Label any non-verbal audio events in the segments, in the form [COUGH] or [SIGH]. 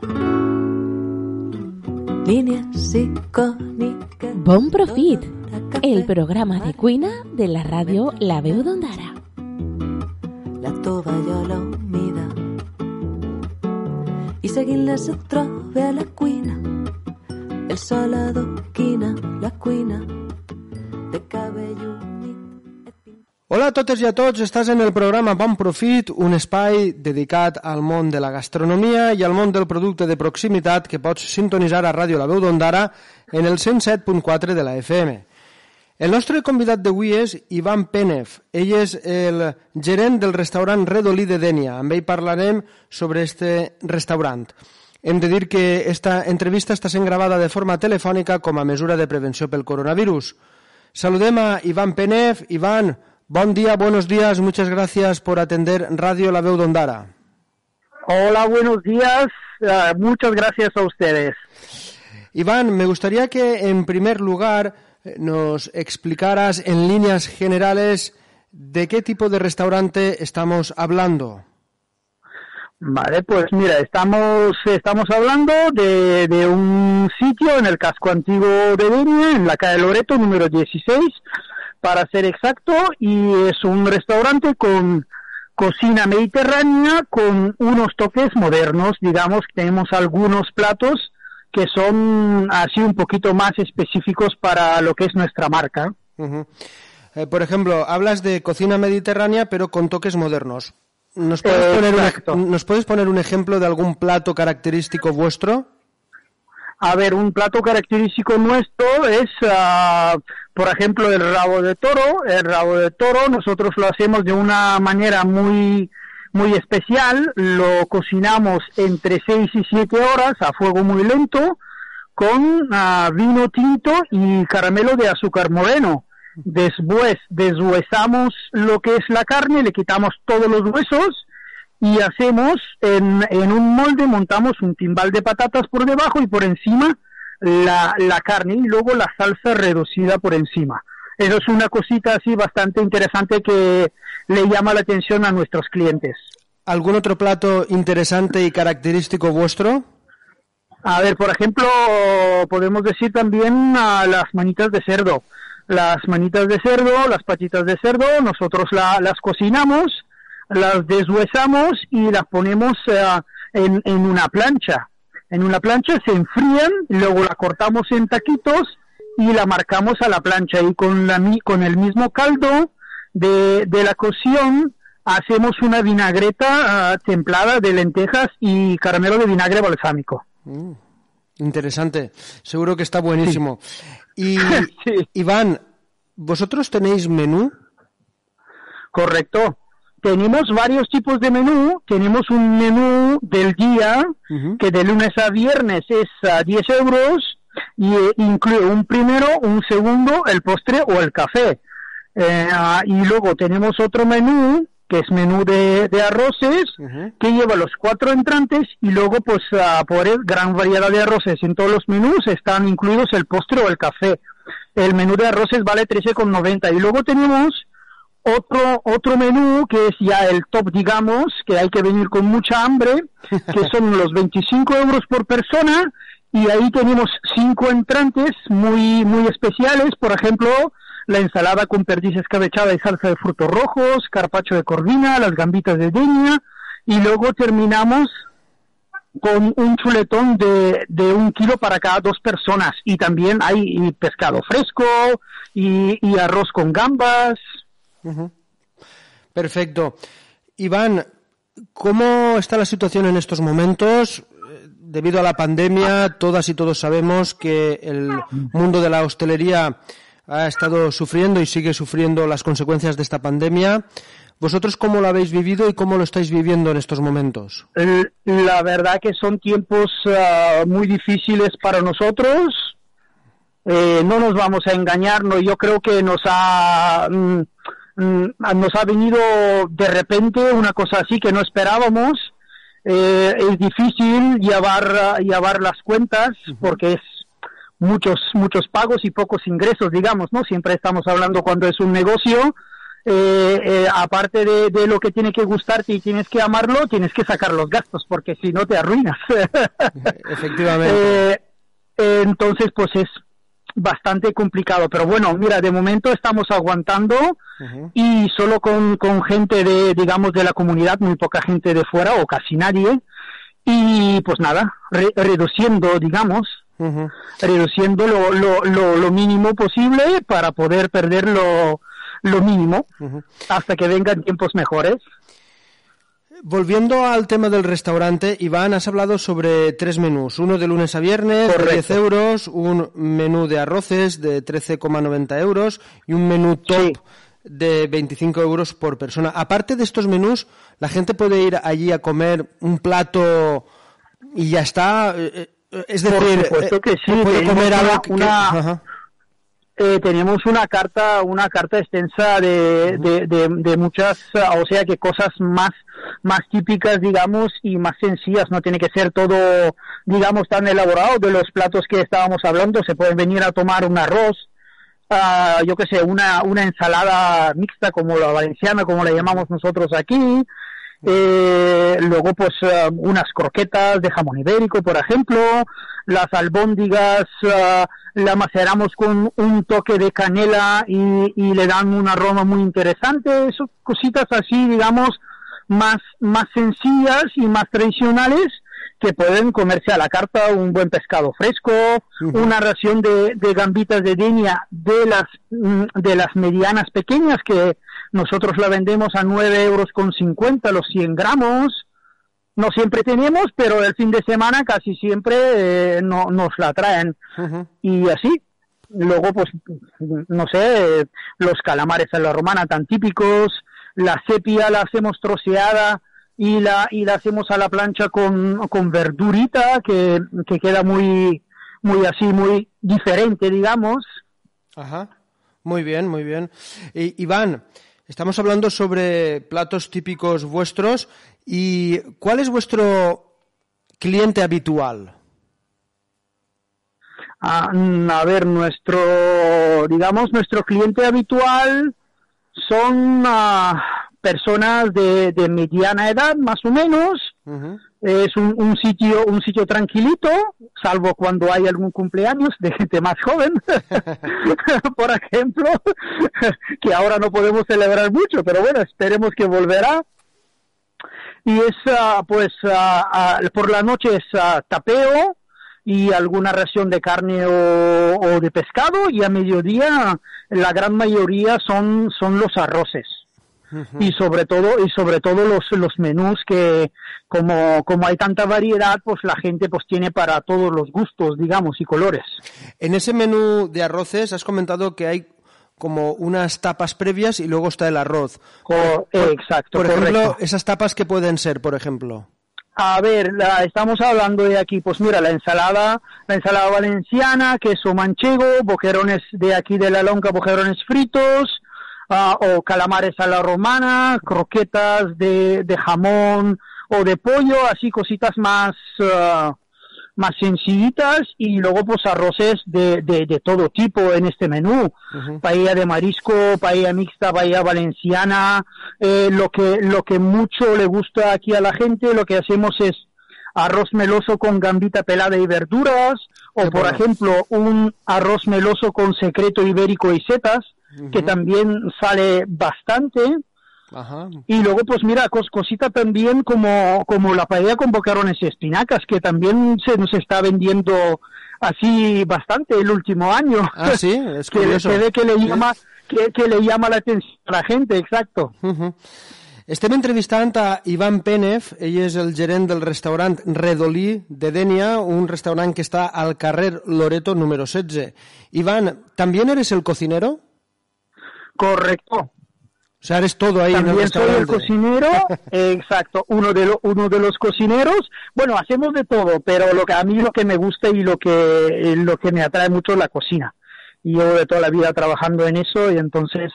cbp.gov/careers. Bon Profit, el programa de cuina de la radio La Veu d'Ondara. La tovalla humida i seguint-la se troba a la cuina. El sol adoquina la cuina de cabell humit Hola a totes i a tots, estàs en el programa Bon Profit, un espai dedicat al món de la gastronomia i al món del producte de proximitat que pots sintonitzar a Ràdio La Veu d'Ondara en el 107.4 de la FM. El nostre convidat d'avui és Ivan Penev. Ell és el gerent del restaurant Redolí de Dènia. Amb ell parlarem sobre este restaurant. Hem de dir que esta entrevista està sent gravada de forma telefònica com a mesura de prevenció pel coronavirus. Saludem a Ivan Penev. Ivan, Buen día, buenos días, muchas gracias por atender Radio La Veu d'Ondara. Hola, buenos días, uh, muchas gracias a ustedes. Iván, me gustaría que en primer lugar nos explicaras en líneas generales de qué tipo de restaurante estamos hablando. Vale, pues mira, estamos, estamos hablando de, de un sitio en el casco antiguo de Denia, en la calle Loreto, número 16, para ser exacto, y es un restaurante con cocina mediterránea con unos toques modernos, digamos, tenemos algunos platos que son así un poquito más específicos para lo que es nuestra marca. Uh -huh. eh, por ejemplo, hablas de cocina mediterránea pero con toques modernos. ¿Nos puedes, Eh, poner un, ¿Nos puedes poner un ejemplo de algún plato característico vuestro? A ver, un plato característico nuestro es, ah, por ejemplo, el rabo de toro. El rabo de toro nosotros lo hacemos de una manera muy muy especial. Lo cocinamos entre 6 y 7 horas a fuego muy lento con ah, vino tinto y caramelo de azúcar moreno. Después deshuesamos lo que es la carne, le quitamos todos los huesos y hacemos en, en un molde, montamos un timbal de patatas por debajo y por encima la, la carne y luego la salsa reducida por encima. Eso es una cosita así bastante interesante que le llama la atención a nuestros clientes. ¿Algún otro plato interesante y característico vuestro? A ver, por ejemplo, podemos decir también ah, las manitas de cerdo. Las manitas de cerdo, las patitas de cerdo, nosotros la- las cocinamos, las deshuesamos y las ponemos ah, en, en una plancha. En una plancha se enfrían, luego la cortamos en taquitos y la marcamos a la plancha y con, la, mi- con el mismo caldo de, de la cocción hacemos una vinagreta ah, templada de lentejas y caramelo de vinagre balsámico. Mm, interesante. Seguro que está buenísimo. Y, [LAUGHS] Iván, ¿vosotros tenéis menú? Correcto. Tenemos varios tipos de menú. Tenemos un menú del día que de lunes a viernes es a 10 euros y eh, incluye un primero, un segundo, el postre o el café. Eh, ah, y luego tenemos otro menú que es menú de, de arroces que lleva los cuatro entrantes y luego pues ah, por el gran variedad de arroces en todos los menús están incluidos el postre o el café. El menú de arroces vale 13,90 y luego tenemos otro otro menú que es ya el top digamos que hay que venir con mucha hambre que [LAUGHS] son los 25 euros por persona y ahí tenemos cinco entrantes muy muy especiales. Por ejemplo la ensalada con perdiz escabechada y salsa de frutos rojos carpacho de corvina las gambitas de denia y luego terminamos con un chuletón de, de un kilo para cada dos personas. Y también hay pescado fresco y, y arroz con gambas Perfecto. Iván, ¿cómo está la situación en estos momentos? Eh, Debido a la pandemia, todas y todos sabemos que el mundo de la hostelería ha estado sufriendo y sigue sufriendo las consecuencias de esta pandemia. ¿Vosotros cómo lo habéis vivido y cómo lo estáis viviendo en estos momentos? La verdad que son tiempos ah, muy difíciles para nosotros. Eh, no nos vamos a engañar, no, yo creo que nos ha, mm, nos ha venido de repente una cosa así que no esperábamos. Eh, es difícil llevar, llevar las cuentas porque es muchos, muchos pagos y pocos ingresos, digamos, ¿no? Siempre estamos hablando cuando es un negocio, eh, eh, aparte de, de, lo que tiene que gustarte y tienes que amarlo, tienes que sacar los gastos, porque si no te arruinas. [LAUGHS] Efectivamente. Entonces, pues es bastante complicado, pero bueno, mira, de momento estamos aguantando uh -huh. y solo con, con gente de, digamos, de la comunidad, muy poca gente de fuera o casi nadie, y pues nada, re reduciendo, digamos, Uh -huh. reduciendo lo, lo, lo, lo, mínimo posible para poder perder lo, lo mínimo uh -huh. hasta que vengan tiempos mejores. Volviendo al tema del restaurante, Iván, has hablado sobre tres menús. Uno de lunes a viernes Correcto. de 10 euros, un menú de arroces de 13,90 euros y un menú top sí. de 25 euros por persona. Aparte de estos menús, la gente puede ir allí a comer un plato y ya está. Eh, es decir, por supuesto que sí, puede comer algo que, una, eh, tenemos una carta, una carta extensa de, de, de, de, muchas, o sea que cosas más, más típicas, digamos, y más sencillas. No tiene que ser todo, digamos, tan elaborado. De los platos que estábamos hablando, se pueden venir a tomar un arroz, uh, yo que sé, una, una ensalada mixta como la valenciana, como la llamamos nosotros aquí. Eh, luego, pues, uh, unas croquetas de jamón ibérico, por ejemplo, las albóndigas, uh, la maceramos con un toque de canela y, y, le dan un aroma muy interesante, Eso, cositas así, digamos, más, más sencillas y más tradicionales que pueden comerse a la carta un buen pescado fresco, uh -huh. una ración de, de, gambitas de denia de las, mm, de las medianas pequeñas que nosotros la vendemos a 9 euros con 50 los 100 gramos. No siempre tenemos, pero el fin de semana casi siempre eh, no, nos la traen. Uh -huh. Y así. Luego, pues, no sé, los calamares a la romana tan típicos, la sepia la hacemos troceada y la, y la hacemos a la plancha con, con verdurita que, que queda muy, muy así, muy diferente, digamos. Ajá. Muy bien, muy bien. Iván, Estamos hablando sobre platos típicos vuestros y ¿cuál es vuestro cliente habitual? A, a ver, nuestro, digamos, nuestro cliente habitual son uh, personas de, de, mediana edad, más o menos. Uh -huh. Es un, un, sitio, un sitio tranquilito, salvo cuando hay algún cumpleaños de gente más joven, [LAUGHS] por ejemplo, que ahora no podemos celebrar mucho, pero bueno, esperemos que volverá. Y es, uh, pues, uh, uh, por la noche es tapeo y alguna ración de carne o, o, de pescado, y a mediodía la gran mayoría son, son los arroces. Uh -huh. y sobre todo y sobre todo los los menús que como como hay tanta variedad pues la gente pues tiene para todos los gustos digamos y colores en ese menú de arroces has comentado que hay como unas tapas previas y luego está el arroz por, exacto por ejemplo correcto. esas tapas que pueden ser por ejemplo a ver, la, estamos hablando de aquí, pues mira, la ensalada, la ensalada valenciana, queso manchego, boquerones de aquí de la lonca, boquerones fritos, uh, o calamares a la romana, croquetas de, de, jamón o de pollo, así cositas más, uh, más sencillitas y luego pues arroces de, de, de todo tipo en este menú. Uh -huh. Paella de marisco, paella mixta, paella valenciana, eh, lo que, lo que mucho le gusta aquí a la gente, lo que hacemos es arroz meloso con gambita pelada y verduras, o por ejemplo un arroz meloso con secreto ibérico y setas, uh -huh. que también sale bastante. Ajá. Y luego, pues mira, cos cosita también como, como la paella con bocarones y espinacas, que también se nos está vendiendo así bastante el último año. Ah, sí, es curioso. [LAUGHS] que, que le llama, que, que, le llama la atención a la gente, exacto. Uh -huh. Estem entrevistant a Ivan Penef, ell és el gerent del restaurant Redolí de Denia, un restaurant que està al carrer Loreto número 16. Ivan, ¿también eres el cocinero? Correcto. O sea, eres todo ahí en También soy el cocinero, eh, [LAUGHS] exacto, uno de, lo- uno de los cocineros. Bueno, hacemos de todo, pero lo que a mí lo que me gusta y lo que, lo que me atrae mucho es la cocina. Y yo de toda la vida trabajando en eso y entonces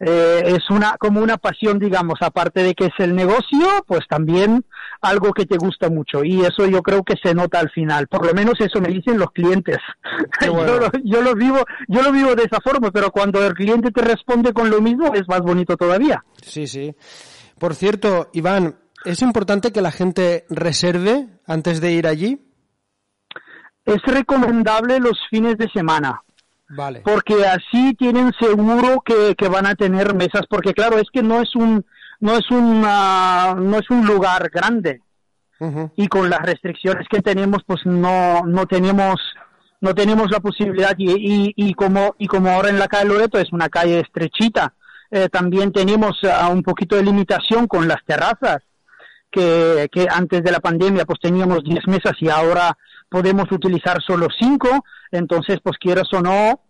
eh, es una como una pasión, digamos, aparte de que es el negocio, pues también algo que te gusta mucho y eso yo creo que se nota al final. Por lo menos eso me dicen los clientes. Qué [LAUGHS] bueno. yo, lo, yo lo vivo, yo lo vivo de esa forma, pero cuando el cliente te responde con lo mismo es más bonito todavía. Sí, sí. Por cierto, Iván, ¿es importante que la gente reserve antes de ir allí? Es recomendable los fines de semana. Vale. porque así tienen seguro que, que van a tener mesas porque claro es que no es un no es un ah, no es un lugar grande. Y con las restricciones que tenemos pues no no tenemos no tenemos la posibilidad. Y, y, y como y como ahora en la calle Loreto es una calle estrechita eh, también tenemos ah, un poquito de limitación con las terrazas que, que antes de la pandemia pues teníamos 10 mesas y ahora podemos utilizar solo 5, entonces pues quieras o no,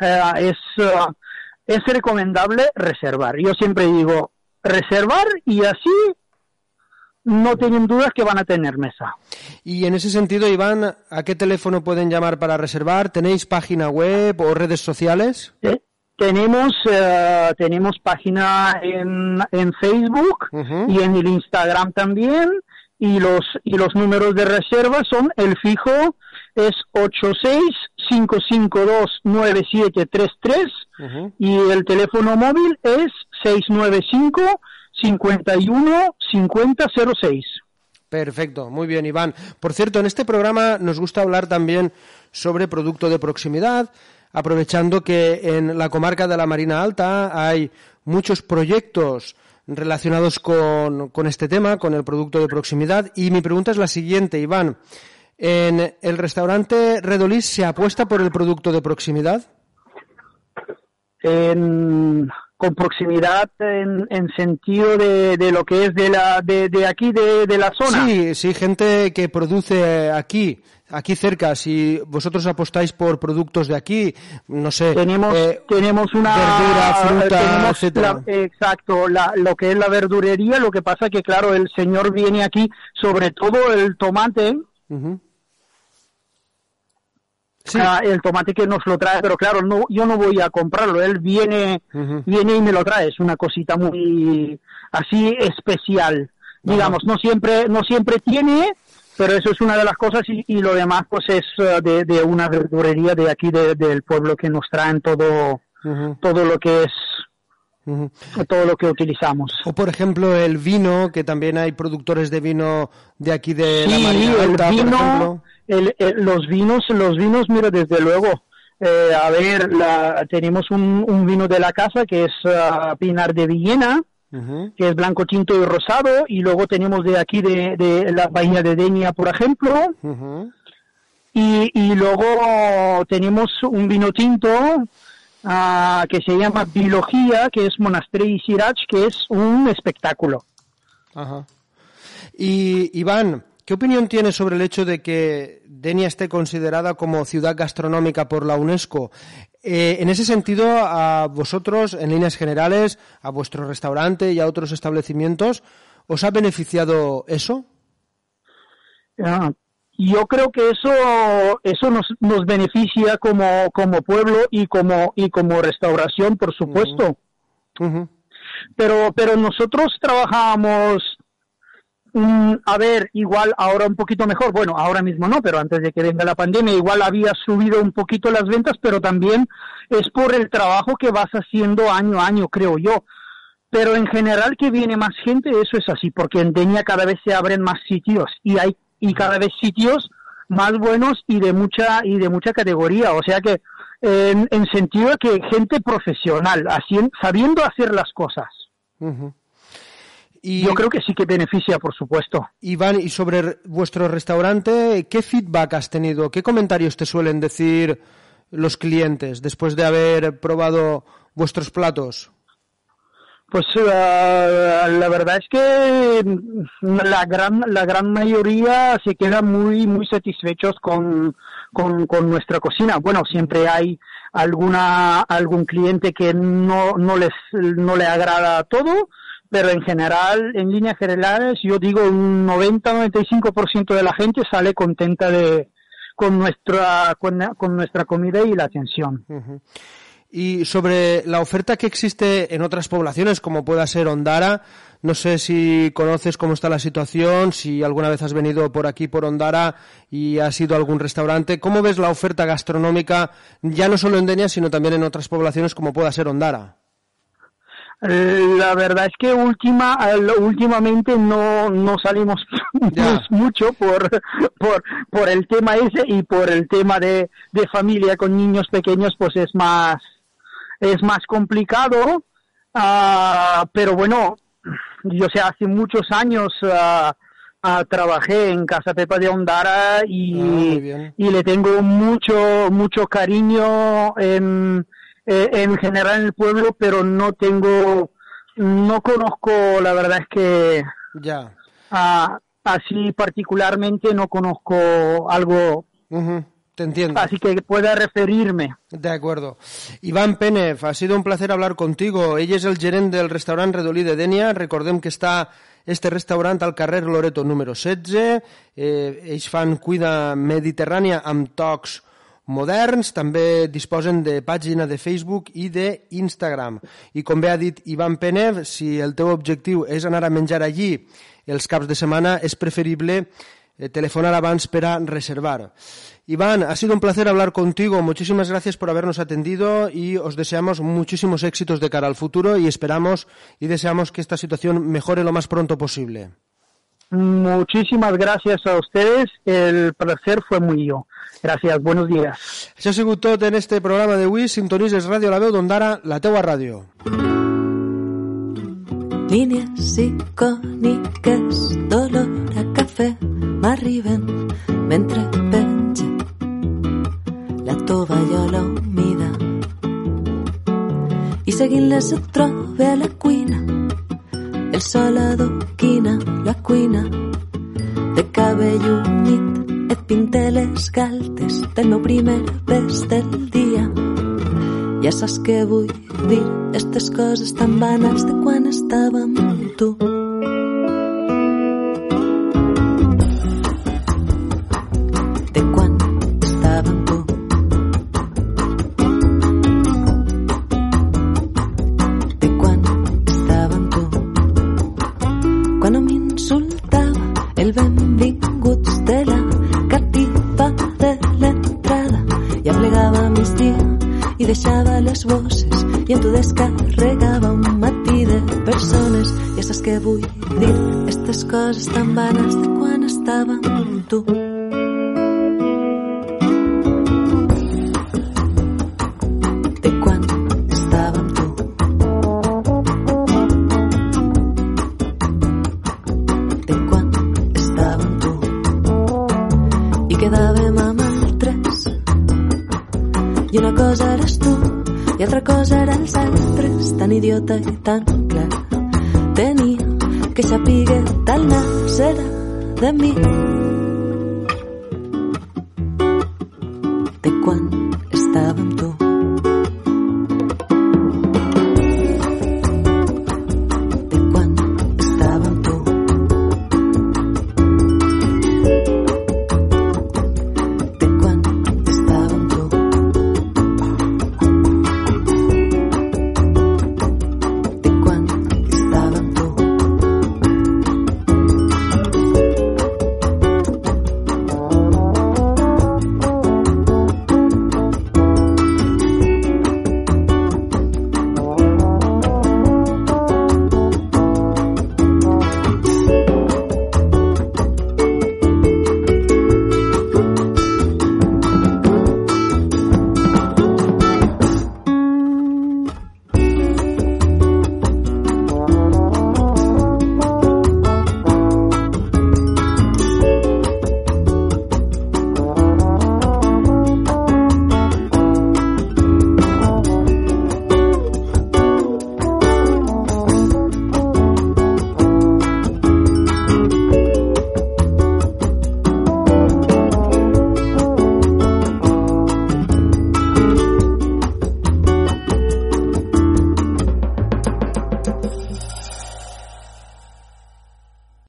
eh, es, eh, es recomendable reservar. Yo siempre digo reservar y así no tienen dudas que van a tener mesa. Y en ese sentido, Iván, ¿a qué teléfono pueden llamar para reservar? ¿Tenéis página web o redes sociales? ¿eh? Tenemos, eh, tenemos página en, en Facebook Ujú. y en el Instagram también y los y los números de reserva son el fijo es 86-552-9733 Ujú. y el teléfono móvil es 695 51 5006 Perfecto, muy bien, Iván. Por cierto, en este programa nos gusta hablar también sobre producto de proximidad, aprovechando que en la comarca de la Marina Alta hay muchos proyectos relacionados con, con este tema, con el producto de proximidad. Y mi pregunta es la siguiente, Iván. ¿En el restaurante Redolís se apuesta por el producto de proximidad? en- con proximidad en, en sentido de, de lo que es de la de, de aquí de, de la zona Sí, sí, gente que produce aquí, aquí cerca. Si vosotros apostáis por productos de aquí, no sé. tenemos eh, tenemos una verdura, fruta, etcétera. la- exacto la, lo que es la verdurería lo que pasa que claro el señor viene aquí sobre todo el tomate ujú. Sí, ah, el tomate que nos lo trae pero claro no yo no voy a comprarlo. Él viene viene y me lo trae. Es una cosita muy así especial. Digamos no siempre no siempre tiene pero eso es una de las cosas y, y lo demás pues es eh, de, de una verdurería de aquí de- del pueblo que nos traen todo todo lo que es ujú. todo lo que utilizamos. O por ejemplo el vino, que también hay productores de vino de aquí de la Sí, Marina el Alta, vino, el- el- los vinos, los vinos, mira, desde luego. eh, a ver, la- tenemos un, un vino de la casa que es ah, Pinar de Villena, que es blanco, tinto y rosado, y luego tenemos de aquí de, de la bahía de Denia, por ejemplo, y luego tenemos un vino tinto ah, que se llama Biología, que es Monasterio y Sirach, que es un espectáculo. Ajá. Y Iván, ¿qué opinión tienes sobre el hecho de que Denia esté considerada como ciudad gastronómica por la UNESCO? Eh, en ese sentido, a vosotros, en líneas generales, a vuestro restaurante y a otros establecimientos, ¿os ha beneficiado eso? Ah, yo creo que eso eso nos, nos beneficia como, como pueblo y como y como restauración por supuesto. Pero pero nosotros trabajamos mm, a ver igual ahora un poquito mejor. Bueno ahora mismo no pero antes de que venga la pandemia igual había subido un poquito las ventas pero también es por el trabajo que vas haciendo año a año creo yo. Pero en general que viene más gente, eso es así, porque en Denia cada vez se abren más sitios y hay y cada vez sitios más buenos y de mucha y de mucha categoría, o sea que en, en sentido que gente profesional, haciendo, sabiendo hacer las cosas. Y, Yo creo que sí que beneficia, por supuesto. Iván, y sobre vuestro restaurante, ¿qué feedback has tenido? ¿Qué comentarios te suelen decir los clientes después de haber probado vuestros platos? Pues uh, la verdad es que la gran la gran mayoría se queda muy muy satisfechos con, con, nuestra cocina. Bueno, siempre hay alguna algún cliente que no no les no le agrada todo, pero en general, en líneas generales, yo digo un 90-95% de la gente sale contenta de con nuestra con nuestra comida y la atención. Y sobre la oferta que existe en otras poblaciones, como pueda ser Ondara, no sé si conoces cómo está la situación, si alguna vez has venido por aquí, por Ondara, y has ido a algún restaurante. ¿Cómo ves la oferta gastronómica, ya no solo en Denia, sino también en otras poblaciones, como pueda ser Ondara? La verdad es que última, últimamente no, no salimos [LAUGHS] mucho por, por, por el tema ese y por el tema de, de familia con niños pequeños, pues es más, es más complicado, uh, pero bueno, yo sé, hace muchos años uh, uh, trabajé en Casa Pepa de Ondara y, ah, y le tengo mucho, mucho cariño en, eh, en general en el pueblo, pero no tengo, no conozco, la verdad es que ya. así particularmente no conozco algo te entiendo. Así que pueda referirme. De acuerdo. Iván Pérez, ha sido un placer hablar contigo. Ella és el gerent del restaurant Redolí de Dènia. Recordem que està este restaurant al carrer Loreto número 16. Eh, ells fan cuida mediterrània amb tocs moderns, també disposen de pàgina de Facebook i d'Instagram. I com bé ha dit Ivan Penev, si el teu objectiu és anar a menjar allí els caps de setmana, és preferible telefonar abans per a reservar. Iván, ha sido un placer hablar contigo. Muchísimas gracias por habernos atendido y os deseamos muchísimos éxitos de cara al futuro y esperamos y deseamos que esta situación mejore lo más pronto posible. Muchísimas gracias a ustedes. El placer fue muy yo. Gracias. Buenos días. Això ha sigut tot en este programa de Wii. Sintonises Ràdio La Veu d'Ondara, la teua ràdio. Línies icòniques d'olor a cafè m'arriben mentre penja la tovallola humida. I seguint-les et trobe a la cuina, el sol adoquina la cuina, de cabell humit et pinte les galtes del meu primer bes del dia. Ja saps què vull dir, estes coses tan banals de quan estàvem amb tu. Idiota i tan clar. Tenia que sapigue tal serà de quan